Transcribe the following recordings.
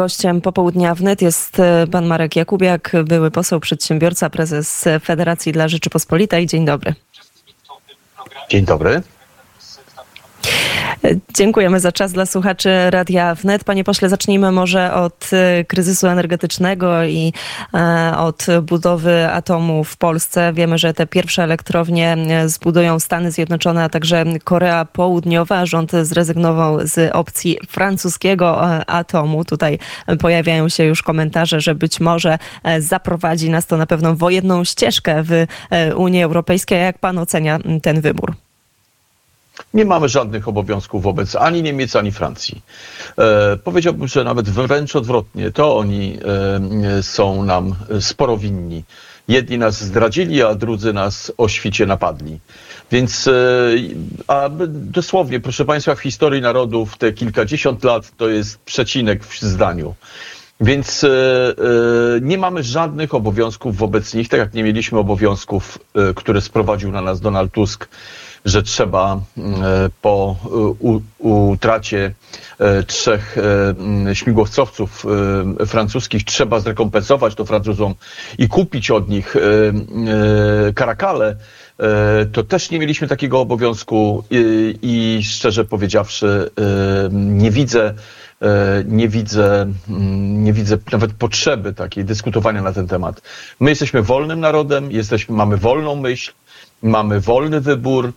Gościem popołudnia wnet jest e, pan Marek Jakubiak, były poseł, przedsiębiorca, prezes Federacji dla Rzeczypospolitej. Dzień dobry. Dzień dobry. Dziękujemy za czas dla słuchaczy Radia Wnet. Panie pośle, zacznijmy może od e, kryzysu energetycznego i e, od budowy atomu w Polsce. Wiemy, że te pierwsze elektrownie e, zbudują Stany Zjednoczone, a także Korea Południowa. Rząd zrezygnował z opcji francuskiego atomu. Tutaj pojawiają się już komentarze, że być może zaprowadzi nas to na pewną wojenną ścieżkę w Unii Europejskiej. Jak pan ocenia ten wybór? Nie mamy żadnych obowiązków wobec ani Niemiec, ani Francji. E, powiedziałbym, że nawet wręcz odwrotnie, to oni e, są nam sporo winni. Jedni nas zdradzili, a drudzy nas o świcie napadli. Więc, e, a dosłownie, proszę Państwa, w historii narodów te kilkadziesiąt lat to jest przecinek w zdaniu. Więc e, e, nie mamy żadnych obowiązków wobec nich, tak jak nie mieliśmy obowiązków, które sprowadził na nas Donald Tusk że trzeba mm, e, po e, utracie e, trzech mm, śmigłowcowców francuskich trzeba zrekompensować to Francuzom i kupić od nich karakale, to też nie mieliśmy takiego obowiązku i, i szczerze powiedziawszy nie widzę nie widzę, mm, nie widzę nawet potrzeby takiej dyskutowania na ten temat. My jesteśmy wolnym narodem, jesteśmy, mamy wolną myśl, mamy wolny wybór,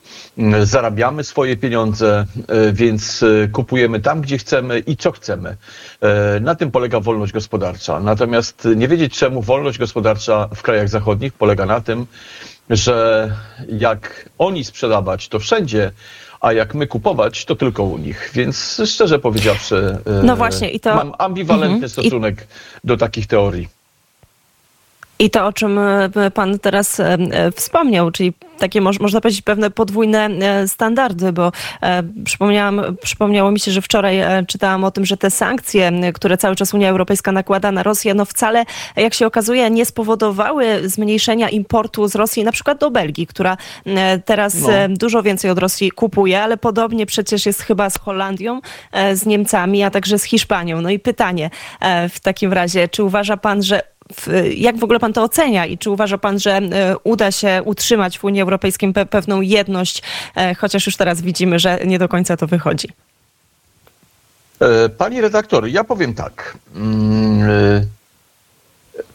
zarabiamy swoje pieniądze, e, więc e, kupujemy tam, gdzie chcemy i co chcemy. E, na tym polega wolność gospodarcza. Natomiast nie wiedzieć czemu wolność gospodarcza w krajach zachodnich polega na tym, że jak oni sprzedawać, to wszędzie, a jak my kupować, to tylko u nich. Więc szczerze powiedziawszy, no właśnie, i to... mam ambiwalentny mhm. stosunek I... do takich teorii. I to, o czym e, pan teraz e, e, wspomniał, czyli takie można powiedzieć pewne podwójne standardy, bo przypomniałam, przypomniało mi się, że wczoraj czytałam o tym, że te sankcje, które cały czas Unia Europejska nakłada na Rosję, no wcale, jak się okazuje, nie spowodowały zmniejszenia importu z Rosji, na przykład do Belgii, która teraz no. dużo więcej od Rosji kupuje, ale podobnie przecież jest chyba z Holandią, z Niemcami, a także z Hiszpanią. No i pytanie w takim razie, czy uważa pan, że jak w ogóle pan to ocenia i czy uważa pan, że e, uda się utrzymać w Unii Europejskiej pe pewną jedność, e, chociaż już teraz widzimy, że nie do końca to wychodzi? E, pani redaktor, ja powiem tak. Mm,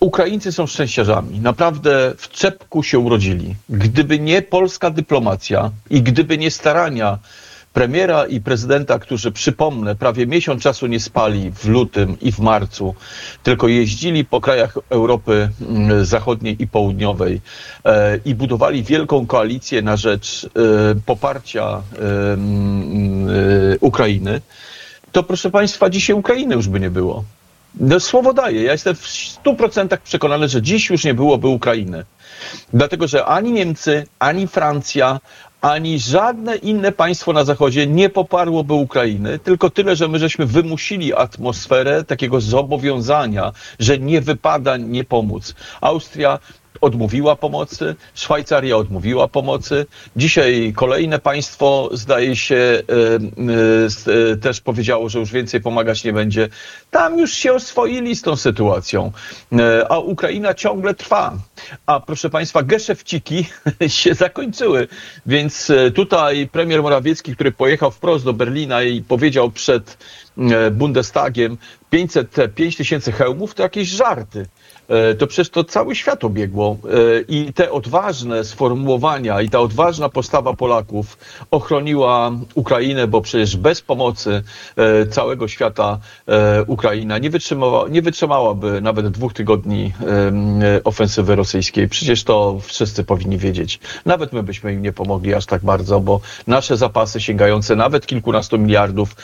Ukraińcy są szczęściarzami. Naprawdę w czepku się urodzili. Gdyby nie polska dyplomacja i gdyby nie starania premiera i prezydenta, którzy przypomnę, prawie miesiąc czasu nie spali w lutym i w marcu, tylko jeździli po krajach Europy mm, Zachodniej i Południowej e, i budowali wielką koalicję na rzecz e, poparcia e, mm, Ukrainy, to proszę Państwa, dzisiaj Ukrainy już by nie było. No, słowo daję. Ja jestem w 100% przekonany, że dziś już nie byłoby Ukrainy. Dlatego, że ani Niemcy, ani Francja, ani żadne inne państwo na Zachodzie nie poparłoby Ukrainy, tylko tyle, że my żeśmy wymusili atmosferę takiego zobowiązania, że nie wypada nie pomóc. Austria odmówiła pomocy, Szwajcaria odmówiła pomocy. Dzisiaj kolejne państwo, zdaje się, e, e, też powiedziało, że już więcej pomagać nie będzie. Tam już się oswoili z tą sytuacją, e, a Ukraina ciągle trwa. A proszę Państwa, geszewciki się zakończyły, więc tutaj premier Morawiecki, który pojechał wprost do Berlina i powiedział przed Bundestagiem 505 tysięcy hełmów, to jakieś żarty. E, to przecież to cały świat obiegło e, i te odważne sformułowania i ta odważna postawa Polaków ochroniła Ukrainę, bo przecież bez pomocy e, całego świata Ukraina nie, wytrzymała, nie wytrzymałaby nawet dwóch tygodni ofensywy rosyjskiej. Przecież to wszyscy powinni wiedzieć. Nawet my byśmy im nie pomogli aż tak bardzo, bo nasze zapasy sięgające nawet kilkunastu miliardów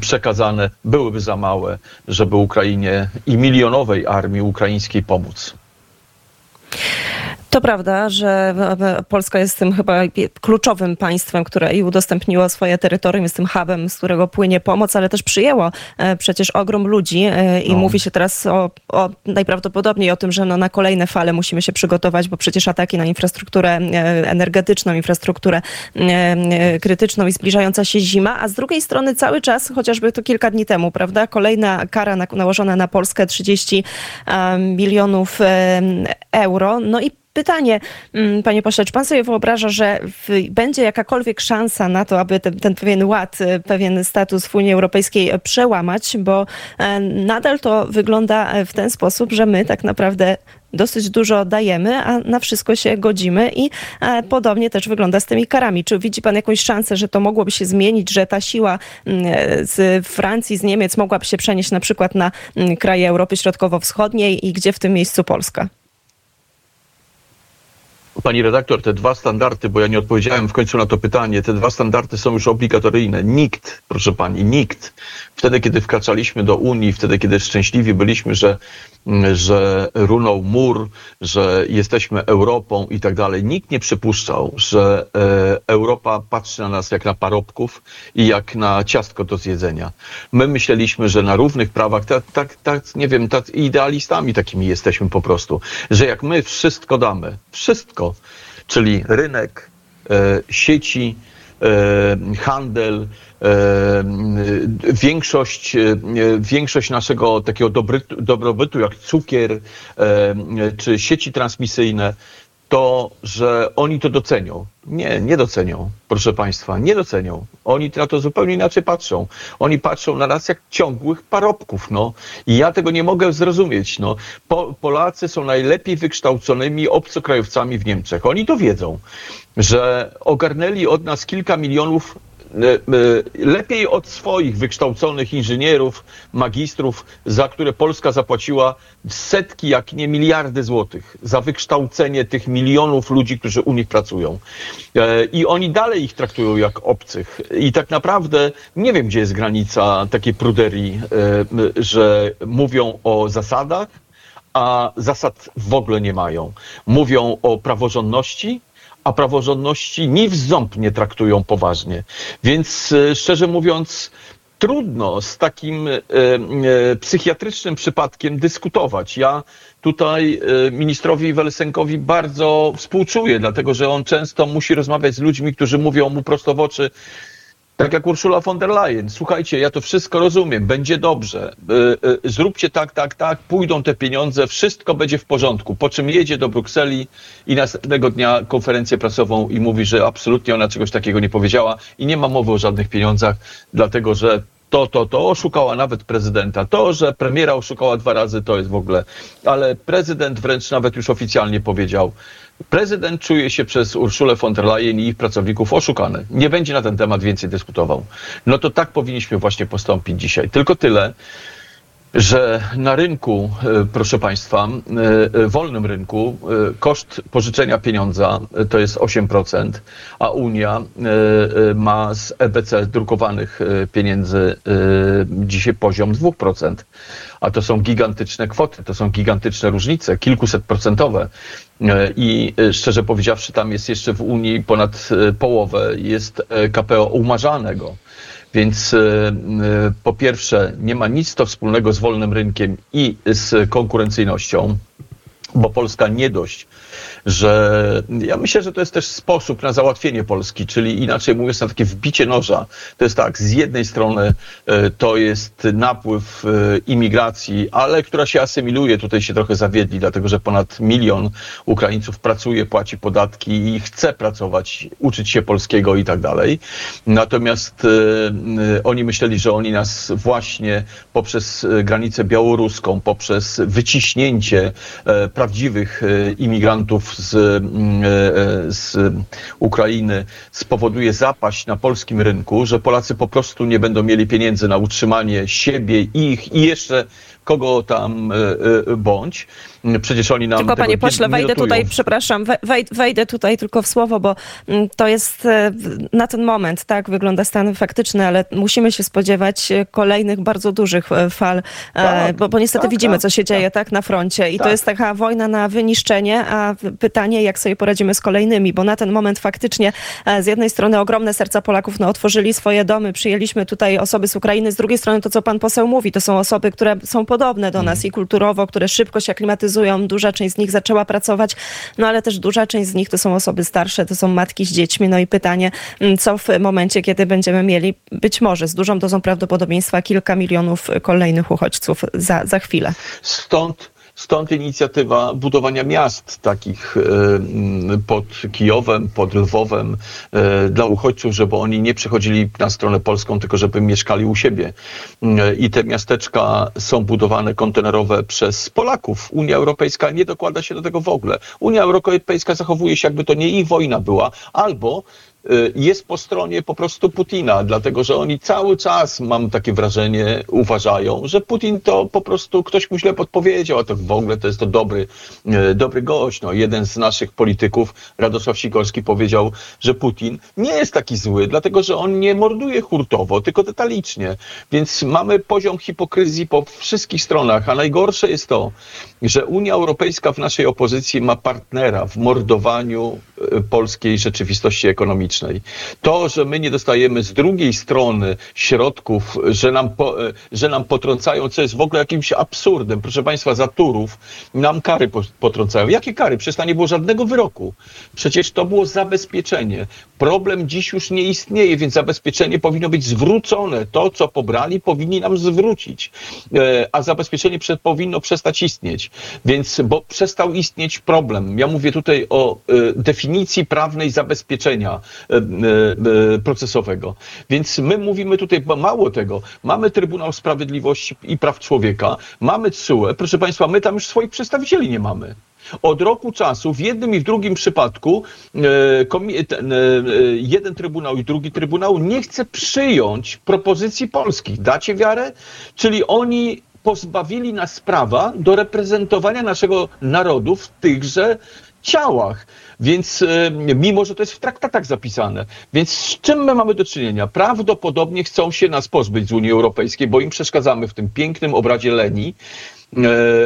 przekazane byłyby za małe, żeby Ukrainie i milionowej armii ukraińskiej pomóc. To prawda, że Polska jest tym chyba kluczowym państwem, które i udostępniło swoje terytorium, jest tym hubem, z którego płynie pomoc, ale też przyjęło e, przecież ogrom ludzi e, i no. mówi się teraz o, o, najprawdopodobniej o tym, że no na kolejne fale musimy się przygotować, bo przecież ataki na infrastrukturę e, energetyczną, infrastrukturę krytyczną i zbliżająca się zima, a z drugiej strony cały czas, chociażby to kilka dni temu, prawda, kolejna kara nałożona na Polskę 30 milionów euro, no i Pytanie, mm, panie pośle, czy pan sobie wyobraża, że będzie jakakolwiek szansa na to, aby ten, ten, pewien ład, y, pewien status w Unii Europejskiej przełamać, bo e, nadal to wygląda w ten sposób, że my tak naprawdę dosyć dużo dajemy, a na wszystko się godzimy i e, podobnie też wygląda z tymi karami. Czy widzi pan jakąś szansę, że to mogłoby się zmienić, że ta siła mm, z Francji, z Niemiec mogłaby się przenieść na przykład na mm, kraje Europy Środkowo-Wschodniej i gdzie w tym miejscu Polska? Pani redaktor, te dwa standardy, bo ja nie odpowiedziałem w końcu na to pytanie, te dwa standardy są już obligatoryjne. Nikt, proszę pani, nikt, wtedy kiedy wkraczaliśmy do Unii, wtedy kiedy szczęśliwi byliśmy, że, że runął mur, że jesteśmy Europą i tak dalej, nikt nie przypuszczał, że e, Europa patrzy na nas jak na parobków i jak na ciastko do zjedzenia. My myśleliśmy, że na równych prawach, tak, tak, tak nie wiem, tak idealistami takimi jesteśmy po prostu, że jak my wszystko damy, wszystko, czyli rynek, e, sieci, e, handel, większość, większość naszego takiego dobrobytu, jak cukier czy sieci transmisyjne, to, że oni to docenią. Nie, nie docenią, proszę Państwa, nie docenią. Oni na to zupełnie inaczej patrzą. Oni patrzą na nas jak ciągłych parobków, no. I ja tego nie mogę zrozumieć, no. Po, Polacy są najlepiej wykształconymi obcokrajowcami w Niemczech. Oni to wiedzą, że ogarnęli od nas kilka milionów E, e, lepiej od swoich wykształconych inżynierów, magistrów, za które Polska zapłaciła setki, jak nie miliardy złotych za wykształcenie tych milionów ludzi, którzy u nich pracują. E, I oni dalej ich traktują jak obcych. I tak naprawdę nie wiem, gdzie jest granica takiej pruderii, że mówią o zasadach, a zasad w ogóle nie mają. Mówią o praworządności, a praworządności ni w ząb nie traktują poważnie. Więc e, szczerze mówiąc, trudno z takim e, e, psychiatrycznym przypadkiem dyskutować. Ja tutaj ministrowi Welsenkowi bardzo współczuję, dlatego że on często musi rozmawiać z ludźmi, którzy mówią mu prosto w oczy, tak jak Ursula von der Leyen. Słuchajcie, ja to wszystko rozumiem, będzie dobrze. Y, y, zróbcie tak, tak, tak, pójdą te pieniądze, wszystko będzie w porządku. Po czym jedzie do Brukseli i następnego dnia konferencję prasową i mówi, że absolutnie ona czegoś takiego nie powiedziała i nie ma mowy o żadnych pieniądzach, dlatego że to, to, to, oszukała nawet prezydenta. To, że premiera oszukała dwa razy, to jest w ogóle. Ale prezydent wręcz nawet już oficjalnie powiedział, prezydent czuje się przez Urszulę von der Leyen i ich pracowników oszukany. Nie będzie na ten temat więcej dyskutował. No to tak powinniśmy właśnie postąpić dzisiaj. Tylko tyle, że na rynku, e, proszę Państwa, e, e, wolnym rynku, koszt pożyczenia pieniądza to jest 8%, a Unia ma z EBC drukowanych pieniędzy dzisiaj poziom 2%. A to są gigantyczne kwoty, to są gigantyczne różnice, kilkuset procentowe. I szczerze powiedziawszy, tam jest jeszcze w Unii ponad połowę jest KPO umarzanego. Więc e, e, po pierwsze, nie ma nic to wspólnego z wolnym rynkiem i z konkurencyjnością, bo Polska nie dość, że ja myślę, że to jest też sposób na załatwienie Polski, czyli inaczej mówiąc, na takie wbicie noża. To jest tak, z jednej strony e, to jest napływ e, imigracji, ale która się asymiluje, tutaj się trochę zawiedli, dlatego że ponad milion Ukraińców pracuje, płaci podatki i chce pracować, uczyć się polskiego i tak dalej. Natomiast e, oni myśleli, że oni nas właśnie poprzez granicę białoruską, poprzez wyciśnięcie prawdziwych imigrantów z, mm, e, e, z Ukrainy spowoduje zapaść na polskim rynku, że Polacy po prostu nie będą mieli pieniędzy na utrzymanie siebie, ich i jeszcze kogo tam e, bądź. Przecież oni nam. Tylko panie pośle, wejdę tutaj, przepraszam, wejdę tutaj tylko w słowo, bo mm, to jest na ten moment, tak, wygląda stan faktyczny, ale musimy się spodziewać kolejnych bardzo dużych fal, tak, bo, bo niestety tak, widzimy, tak, co się dzieje, tak, na froncie. I to tak. jest taka wojna wojna na wyniszczenie, a pytanie, jak sobie poradzimy z kolejnymi, bo na ten moment faktycznie z jednej strony ogromne serca Polaków no, otworzyli swoje domy, przyjęliśmy tutaj osoby z Ukrainy, z drugiej strony to, co pan poseł mówi, to są osoby, które są podobne do nas i kulturowo, które szybko się aklimatyzują, duża część z nich zaczęła pracować, no ale też duża część z nich to są osoby starsze, to są matki z dziećmi, no i pytanie, co w momencie, kiedy będziemy mieli być może z dużą dozą prawdopodobieństwa kilka milionów kolejnych uchodźców za, za chwilę. Stąd Stąd inicjatywa budowania miast takich e, pod Kijowem, pod Lwowem e, dla uchodźców, żeby oni nie przechodzili na stronę polską, tylko żeby mieszkali u siebie. E, I te miasteczka są budowane kontenerowe przez Polaków. Unia Europejska nie dokłada się do tego w ogóle. Unia Europejska zachowuje się, jakby to nie ich wojna była, albo jest po stronie po prostu Putina, dlatego że oni cały czas, mam takie wrażenie, uważają, że Putin to po prostu ktoś mu źle podpowiedział, a to w ogóle to jest to dobry, y, dobry gość. No, jeden z naszych polityków, Radosław Sikorski, powiedział, że Putin nie jest taki zły, dlatego że on nie morduje hurtowo, tylko detalicznie. Więc mamy poziom hipokryzji po wszystkich stronach, a najgorsze jest to, że Unia Europejska w naszej opozycji ma partnera w mordowaniu y, polskiej rzeczywistości ekonomicznej. To, że my nie dostajemy z drugiej strony środków, że nam, po, że nam potrącają, co jest w ogóle jakimś absurdem. Proszę Państwa, za Turów nam kary potrącają. Jakie kary? Przecież tam nie było żadnego wyroku. Przecież to było zabezpieczenie. Problem dziś już nie istnieje, więc zabezpieczenie powinno być zwrócone. To, co pobrali, powinni nam zwrócić. E, a zabezpieczenie powinno przestać istnieć. Więc, bo przestał istnieć problem. Ja mówię tutaj o e, definicji prawnej zabezpieczenia. E, e, procesowego. Więc my mówimy tutaj, mało tego, mamy Trybunał Sprawiedliwości i Praw Człowieka, mamy CUE, proszę Państwa, my tam już swoich przedstawicieli nie mamy. Od roku czasu w jednym i w drugim przypadku e, jeden trybunał i drugi trybunał nie chce przyjąć propozycji polskich. Dacie wiarę? Czyli oni pozbawili nas prawa do reprezentowania naszego narodu w tychże ciałach. Więc e, mimo, że to jest w traktatach zapisane. Więc z czym my mamy do czynienia? Prawdopodobnie chcą się nas pozbyć z Unii Europejskiej, bo im przeszkadzamy w tym pięknym obrazie Leni,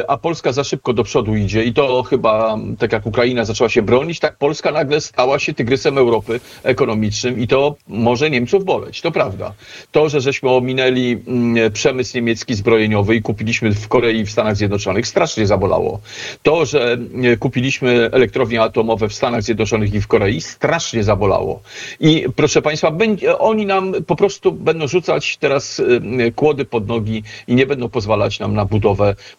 a Polska za szybko do przodu idzie i to chyba, tak jak Ukraina zaczęła się bronić, tak Polska nagle stała się tygrysem Europy ekonomicznym i to może Niemców boleć, to prawda. To, że żeśmy ominęli mm, przemysł niemiecki zbrojeniowy i kupiliśmy w Korei i w Stanach Zjednoczonych, strasznie zabolało. To, że e, kupiliśmy elektrownie atomowe w Stanach Zjednoczonych i w Korei, strasznie zabolało. I proszę Państwa, oni nam po prostu będą rzucać teraz e, kłody pod nogi i nie będą pozwalać nam na budowę e,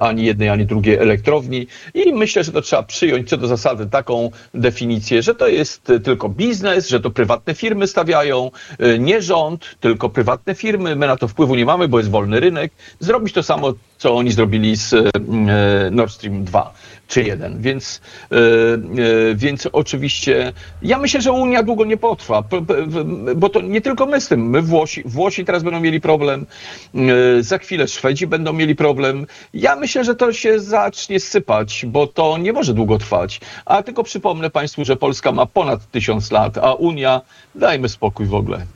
ani jednej, ani drugiej elektrowni. I myślę, że to trzeba przyjąć co do zasady taką definicję, że to jest tylko biznes, że to prywatne firmy stawiają, e, nie rząd, tylko prywatne firmy. My na to wpływu nie mamy, bo jest wolny rynek. Zrobić to samo, co oni zrobili z e, Nord Stream 2 czy jeden. Więc, e, e, więc oczywiście ja myślę, że Unia długo nie potrwa, bo to nie tylko my z tym. My Włosi, Włosi teraz będą mieli problem, e, za chwilę Szwedzi będą mieli problem. Ja myślę, że to się zacznie sypać, bo to nie może długo trwać. A tylko przypomnę Państwu, że Polska ma ponad tysiąc lat, a Unia, dajmy spokój w ogóle.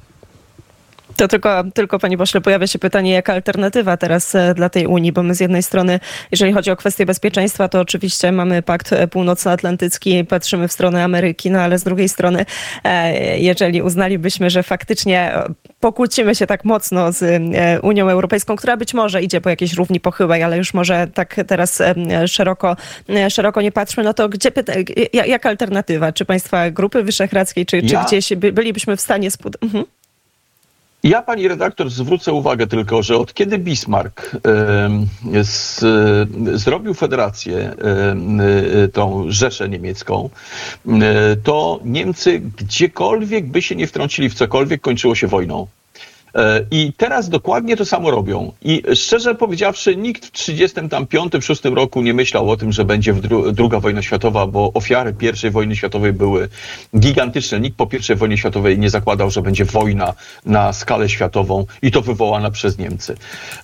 To tylko, tylko panie pośle, pojawia się pytanie, jaka alternatywa teraz e, dla tej Unii, bo my z jednej strony, jeżeli chodzi o kwestie bezpieczeństwa, to oczywiście mamy Pakt Północnoatlantycki, patrzymy w stronę Ameryki, no ale z drugiej strony, e, jeżeli uznalibyśmy, że faktycznie pokłócimy się tak mocno z e, Unią Europejską, która być może idzie po jakiejś równi pochyłej, ale już może tak teraz szeroko, szeroko nie patrzmy, no to gdzie, jaka alternatywa? Czy państwa Grupy Wyszehradzkiej, czy, ja? czy gdzieś bylibyśmy w stanie... Spud- mhm. Ja, pani redaktor, zwrócę uwagę tylko, że od kiedy Bismarck z, y, zrobił federację, y, tą Rzeszę niemiecką, to Niemcy gdziekolwiek by się nie wtrącili w cokolwiek, kończyło się wojną. E, I teraz dokładnie to samo robią. I szczerze powiedziawszy, nikt w 1935-1936 roku nie myślał o tym, że będzie dru druga wojna światowa, bo ofiary I wojny światowej były gigantyczne. Nikt po I wojnie światowej nie zakładał, że będzie wojna na skalę światową i to wywołana przez Niemcy.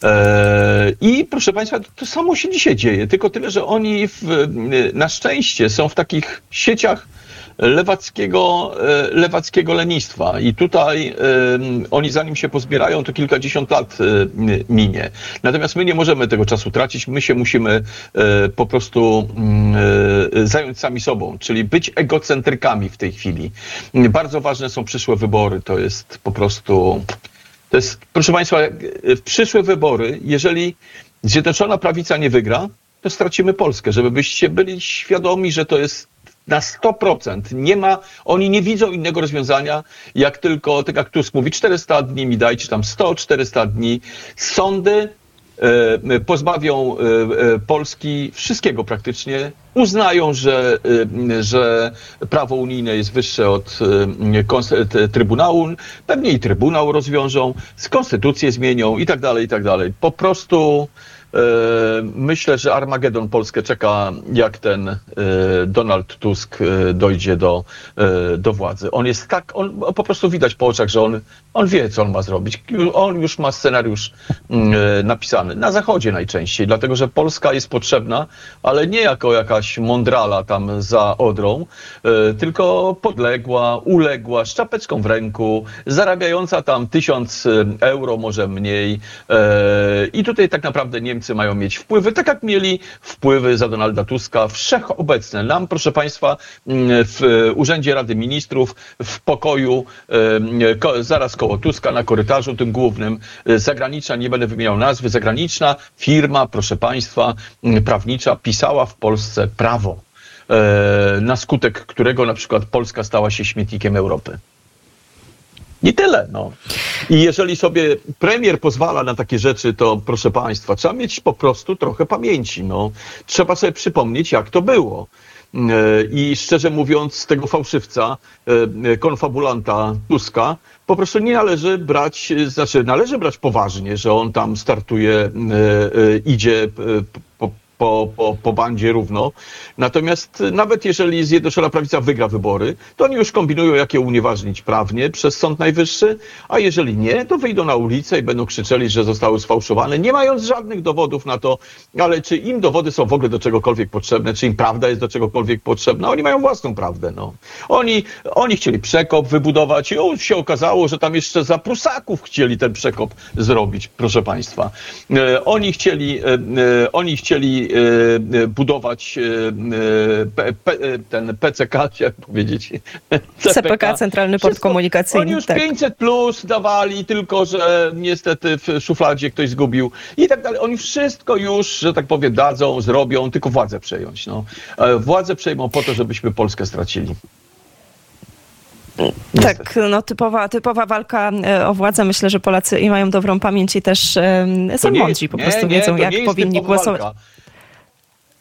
E, I proszę Państwa, to samo się dzisiaj dzieje, tylko tyle, że oni w, na szczęście są w takich sieciach lewackiego, e, lewackiego lenistwa. I tutaj oni zanim się pozbierają, to kilkadziesiąt lat minie. Natomiast my nie możemy tego czasu tracić, my się musimy po prostu mm, zająć sami sobą, czyli być egocentrykami w tej chwili. Bardzo ważne są przyszłe wybory, to jest po prostu... To jest, proszę Państwa, w przyszłe wybory, jeżeli Zjednoczona Prawica nie wygra, to stracimy Polskę, żeby byście byli świadomi, że to jest na 100%. Nie ma, oni nie widzą innego rozwiązania, jak tylko, tak jak Tusk mówi, 400 dni mi dajcie, tam 100, 400 dni. Sądy e, pozbawią e, Polski wszystkiego praktycznie. Uznają, że, że prawo unijne jest wyższe od Trybunału. Pewnie i Trybunał rozwiążą, z konstytucję zmienią i tak dalej, i tak dalej. Po prostu myślę, że Armagedon Polskę czeka, jak ten e, Donald Tusk e, dojdzie do, do władzy. On jest tak, on po prostu widać po oczach, że on, on wie, co on ma zrobić. On już ma scenariusz mm, napisany. Na Zachodzie najczęściej, dlatego że Polska jest potrzebna, ale nie jako jakaś mądrala tam za Odrą, tylko podległa, uległa, z czapeczką w ręku, zarabiająca tam tysiąc euro, może mniej. I tutaj tak naprawdę Niemcy Mają mieć wpływy, tak jak mieli wpływy za Donalda Tuska, wszechobecne. Nam, proszę Państwa, mm, w Urzędzie Rady Ministrów, w pokoju, zaraz koło Tuska, na korytarzu tym głównym, e, zagraniczna, nie będę wymieniał nazwy, zagraniczna firma, proszę Państwa, mm, prawnicza pisała w Polsce prawo, e, na skutek którego na przykład Polska stała się śmietnikiem Europy. I tyle. No. I jeżeli sobie premier pozwala na takie rzeczy, to proszę Państwa, trzeba mieć po prostu trochę pamięci. No. Trzeba sobie przypomnieć, jak to było. E, I szczerze mówiąc, tego fałszywca, e, konfabulanta Tuska, po prostu nie należy brać, znaczy należy brać poważnie, że on tam startuje, e, idzie po, po, po, po bandzie równo. Natomiast nawet jeżeli Zjednoczona Prawica wygra wybory, to oni już kombinują, jak je unieważnić prawnie przez Sąd Najwyższy, a jeżeli nie, to wyjdą na ulicę i będą krzyczeli, że zostały sfałszowane, nie mając żadnych dowodów na to, ale czy im dowody są w ogóle do czegokolwiek potrzebne, czy im prawda jest do czegokolwiek potrzebna, oni mają własną prawdę. No. Oni, oni chcieli przekop wybudować i się okazało, że tam jeszcze za Prusaków chcieli ten przekop zrobić, proszę Państwa. E, oni chcieli, e, e, oni chcieli E, e, budować e, ten PCK, jak powiedzieć. CPK, CPK Centralny Port Wszystko, Komunikacyjny. Oni już tak. 500 plus dawali, tylko że niestety w szufladzie ktoś zgubił i tak dalej. Oni wszystko już, że tak powiem, dadzą, zrobią, tylko władzę przejąć. No. Władzę przejmą po to, żebyśmy Polskę stracili. Tak, no typowa, typowa walka o władzę. Myślę, że Polacy i mają dobrą pamięć i też są mądrzy, po prostu nie, wiedzą, jak powinni głosować. Walka.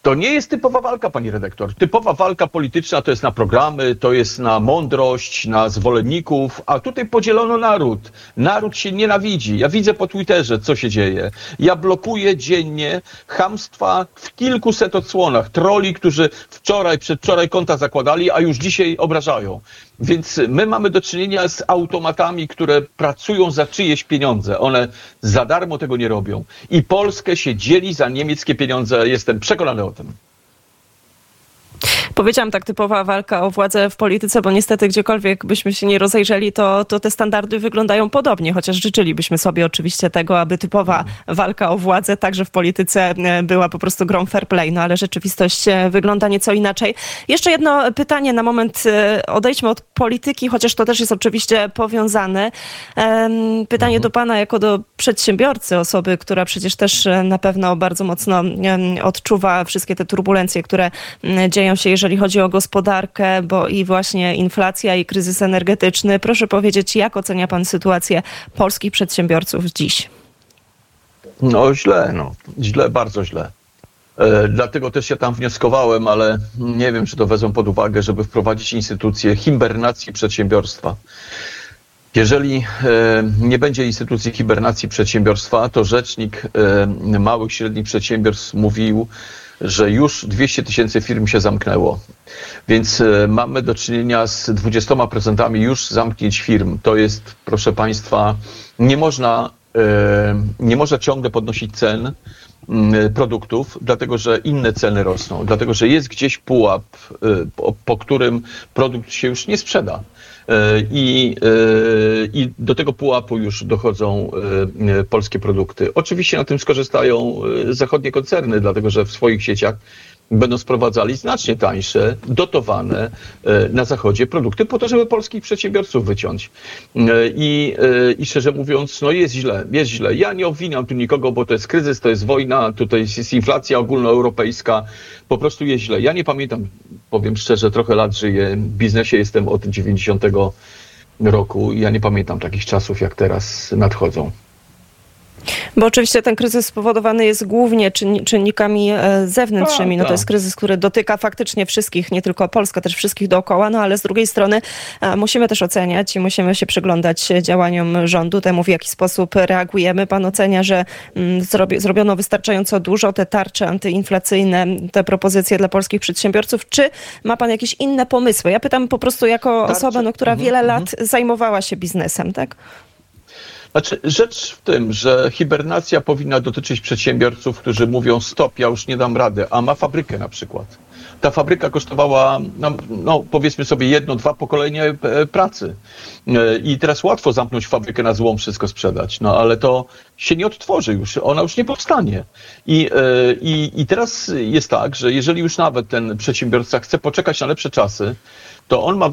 To nie jest typowa walka, pani redaktor. Typowa walka polityczna to jest na programy, to jest na mądrość, na zwolenników, a tutaj podzielono naród. Naród się nienawidzi. Ja widzę po Twitterze, co się dzieje. Ja blokuję dziennie hamstwa w kilkuset odsłonach. Troli, którzy wczoraj, przedwczoraj konta zakładali, a już dzisiaj obrażają. Więc my mamy do czynienia z automatami, które pracują za czyjeś pieniądze. One za darmo tego nie robią. I Polskę się dzieli za niemieckie pieniądze. Jestem przekonany o tym. Powiedziałam tak, typowa walka o władzę w polityce, bo niestety gdziekolwiek byśmy się nie rozejrzeli, to, to te standardy wyglądają podobnie, chociaż życzylibyśmy sobie oczywiście tego, aby typowa walka o władzę także w polityce e, była po prostu grą fair play, no ale rzeczywistość e, wygląda nieco inaczej. Jeszcze jedno pytanie na moment, e, odejdźmy od polityki, chociaż to też jest oczywiście powiązane. Pytanie mhm. do pana jako do przedsiębiorcy, osoby, która przecież też na pewno bardzo mocno odczuwa wszystkie te turbulencje, które dzieją się, jeżeli chodzi o gospodarkę, bo i właśnie inflacja i kryzys energetyczny. Proszę powiedzieć, jak ocenia pan sytuację polskich przedsiębiorców dziś? No źle, no. Źle, bardzo źle. E, dlatego też ja tam wnioskowałem, ale nie wiem, czy to wezmą pod uwagę, żeby wprowadzić instytucję hibernacji przedsiębiorstwa. Jeżeli e, nie będzie instytucji hibernacji przedsiębiorstwa, to rzecznik e, małych i średnich przedsiębiorstw mówił, że już 200 tysięcy firm się zamknęło. Więc e, mamy do czynienia z 20% już zamknięć firm. To jest, proszę Państwa, nie można nie może ciągle podnosić cen mm, produktów, dlatego że inne ceny rosną, dlatego że jest gdzieś pułap, po, po którym produkt się już nie sprzeda. I, I, do tego pułapu już dochodzą polskie produkty. Oczywiście na tym skorzystają zachodnie koncerny, dlatego że w swoich sieciach będą sprowadzali znacznie tańsze, dotowane e, na zachodzie produkty po to, żeby polskich przedsiębiorców wyciąć. E, I, e, I szczerze mówiąc, no jest źle, jest źle. Ja nie obwiniam tu nikogo, bo to jest kryzys, to jest wojna, tutaj jest inflacja ogólnoeuropejska, po prostu jest źle. Ja nie pamiętam, powiem szczerze, trochę lat żyję, w biznesie jestem od 90 roku i ja nie pamiętam takich czasów, jak teraz nadchodzą. Bo oczywiście ten kryzys spowodowany jest głównie czynnikami e, zewnętrznymi. No to tak. jest kryzys, który dotyka faktycznie wszystkich, nie tylko Polskę, też wszystkich dookoła, no ale z drugiej strony e, musimy też oceniać i musimy się przyglądać działaniom rządu, temu w jaki sposób reagujemy. Pan ocenia, że mm, zrobiono wystarczająco dużo, te tarcze antyinflacyjne, te propozycje dla polskich przedsiębiorców, czy ma pan jakieś inne pomysły? Ja pytam po prostu jako osobę, no, która mhm, wiele mhm. lat zajmowała się biznesem, tak? Znaczy, rzecz w tym, że hibernacja powinna dotyczyć przedsiębiorców, którzy mówią stop, ja już nie dam rady, a ma fabrykę na przykład. Ta fabryka kosztowała, no, no powiedzmy sobie, jedno, dwa pokolenia e, pracy. E, I teraz łatwo zamknąć fabrykę na złom, wszystko sprzedać, no ale to się nie odtworzy już, ona już nie powstanie. I, e, i, I teraz jest tak, że jeżeli już nawet ten przedsiębiorca chce poczekać na lepsze czasy, to on ma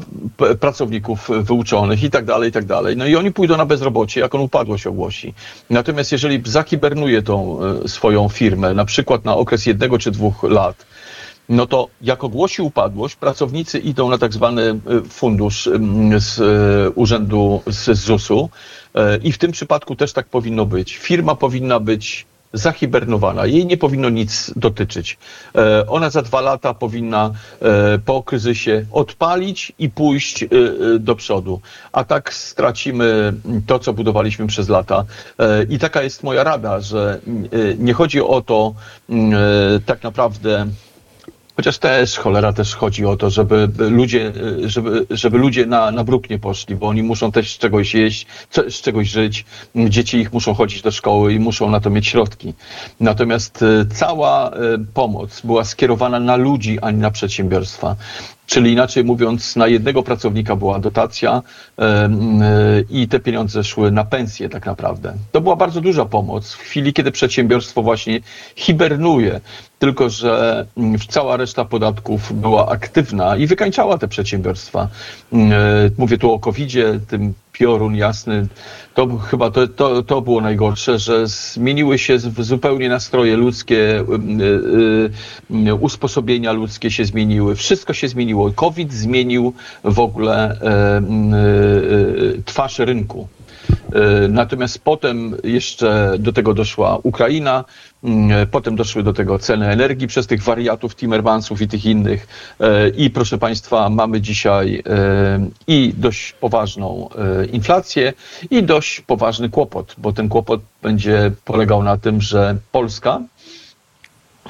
pracowników wyuczonych i tak dalej, i tak dalej. No i oni pójdą na bezrobocie, jak on upadłość ogłosi. Natomiast jeżeli zahibernuje tą swoją firmę, na przykład na okres jednego czy dwóch lat, no to jak ogłosi upadłość, pracownicy idą na tak zwany e, fundusz z e, urzędu, z ZUS-u i w tym przypadku też tak powinno być. Firma powinna być zahibernowana. Jej nie powinno nic dotyczyć. Ona za dwa lata powinna po kryzysie odpalić i pójść do przodu. A tak stracimy to, co budowaliśmy przez lata. I taka jest moja rada, że nie chodzi o to tak naprawdę Chociaż też cholera też chodzi o to, żeby ludzie, żeby, żeby ludzie na, na bruk nie poszli, bo oni muszą też z czegoś jeść, z czegoś żyć. Dzieci ich muszą chodzić do szkoły i muszą na to mieć środki. Natomiast e, cała e, pomoc była skierowana na ludzi, a nie na przedsiębiorstwa. Czyli inaczej mówiąc, na jednego pracownika była dotacja e, i te pieniądze szły na pensję tak naprawdę. To była bardzo duża pomoc w chwili, kiedy przedsiębiorstwo właśnie hibernuje, tylko że cała reszta podatków była aktywna i wykańczała te przedsiębiorstwa. E, mówię tu o COVID-zie, tym piorun jasny. To chyba to, to, to było najgorsze, że zmieniły się zupełnie nastroje ludzkie, y, y, y, usposobienia ludzkie się zmieniły, wszystko się zmieniło. COVID zmienił w ogóle e, twarz rynku. E, natomiast potem jeszcze do tego doszła Ukraina, mm, potem doszły do tego ceny energii przez tych wariatów, Timmermansów i tych innych. E, I proszę Państwa, mamy dzisiaj e, i dość poważną inflację, i dość poważny kłopot, bo ten kłopot będzie polegał na tym, że Polska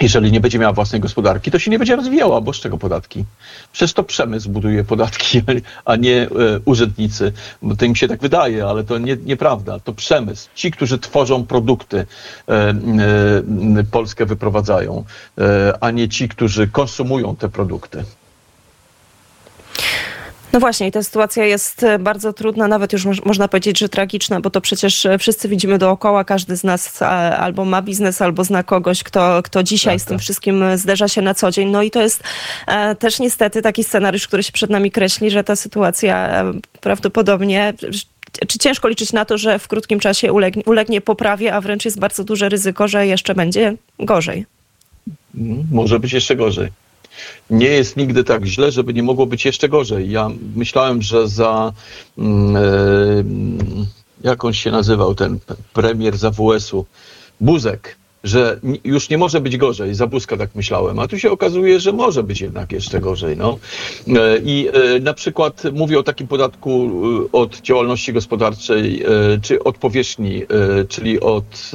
jeżeli nie będzie miała własnej gospodarki, to się nie będzie rozwijała, bo z czego podatki? Przecież to przemysł buduje podatki, a nie e, urzędnicy. Bo to im się tak wydaje, ale to nie, nieprawda. To przemysł. Ci, którzy tworzą produkty, e, e, Polskę wyprowadzają, a nie ci, którzy konsumują te produkty. No właśnie, i ta sytuacja jest e, bardzo trudna, nawet już można powiedzieć, że tragiczna, bo to przecież e, wszyscy widzimy dookoła, każdy z nas albo ma biznes, albo zna kogoś, kto, kto dzisiaj tak, z tym tak. wszystkim e, zderza się na co dzień. No i to jest też niestety taki scenariusz, który się przed nami kreśli, że ta sytuacja prawdopodobnie czy ciężko liczyć na to, że w krótkim czasie ulegnie, ulegnie poprawie, a wręcz jest bardzo duże ryzyko, że jeszcze będzie gorzej? Może być jeszcze gorzej nie jest nigdy tak źle, żeby nie mogło być jeszcze gorzej. Ja myślałem, że za. Yy, jak on się nazywał, ten premier z AWS-u, Buzek, że już nie może być gorzej. Za Buzka tak myślałem, a tu się okazuje, że może być jednak jeszcze gorzej. No. E, I e, na przykład mówię o takim podatku e, od działalności gospodarczej, czy od powierzchni, czyli od,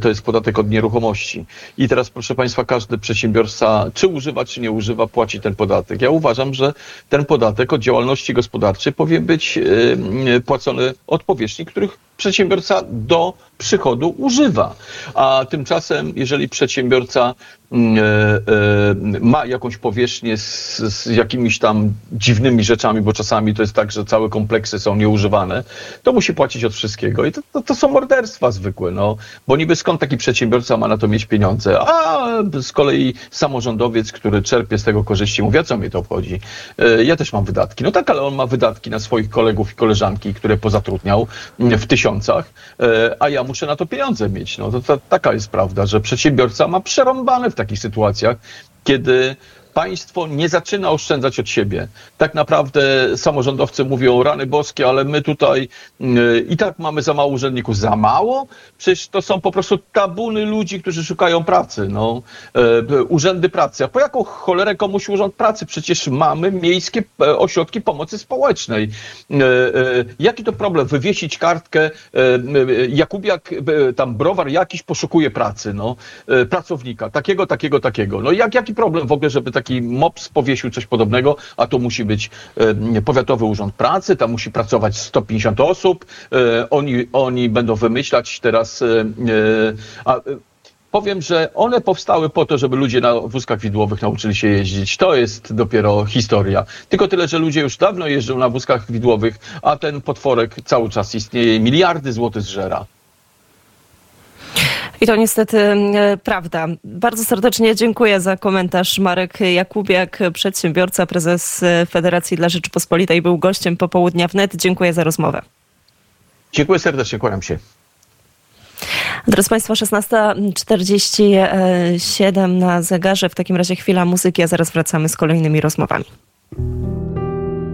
to jest podatek od nieruchomości. I teraz proszę Państwa, każdy przedsiębiorca, czy używa, czy nie używa, płaci ten podatek. Ja uważam, że ten podatek od działalności gospodarczej powinien być płacony od powierzchni, których przedsiębiorca do przychodu używa. A tymczasem, jeżeli przedsiębiorca ma jakąś powierzchnię z, z, jakimiś tam dziwnymi rzeczami, bo czasami to jest tak, że całe kompleksy są nieużywane, to musi płacić od wszystkiego. I to, to, to są morderstwa zwykłe, no. Bo niby skąd taki przedsiębiorca ma na to mieć pieniądze? A z kolei samorządowiec, który czerpie z tego korzyści, mówi, a co mnie to obchodzi? E, ja też mam wydatki. No tak, ale on ma wydatki na swoich kolegów i koleżanki, które pozatrudniał mm, w tysiącach, a ja muszę na to pieniądze mieć. No to, to taka jest prawda, że przedsiębiorca ma przerąbane w takich sytuacjach, kiedy państwo nie zaczyna oszczędzać od siebie. Tak naprawdę samorządowcy mówią rany boskie, ale my tutaj yy, i tak mamy za mało urzędników. Za mało? Przecież to są po prostu tabuny ludzi, którzy szukają pracy. No. Yy, urzędy pracy. A po jaką cholerę komuś urząd pracy? Przecież mamy miejskie e, ośrodki pomocy społecznej. Jaki to problem? Wywiesić kartkę Jakubiak, tam browar jakiś poszukuje pracy, no. Pracownika. Takiego, takiego, takiego. No jak, jaki problem w ogóle, żeby taki MOPS powiesił coś podobnego, a to musi być e, Powiatowy Urząd Pracy, tam musi pracować 150 osób, e, oni, oni będą wymyślać teraz, e, a, Powiem, że one powstały po to, żeby ludzie na wózkach widłowych nauczyli się jeździć. To jest dopiero historia. Tylko tyle, że ludzie już dawno jeżdżą na wózkach widłowych, a ten potworek cały czas istnieje. Miliardy złotych zżera. I to niestety e, prawda. Bardzo serdecznie dziękuję za komentarz. Marek Jakubiak, przedsiębiorca, prezes Federacji dla Rzeczypospolitej, był gościem popołudnia wnet. Dziękuję za rozmowę. Dziękuję serdecznie, kłaniam się. Drodzy Państwo, 16.47 na zegarze. W takim razie chwila muzyki, a zaraz wracamy z kolejnymi rozmowami.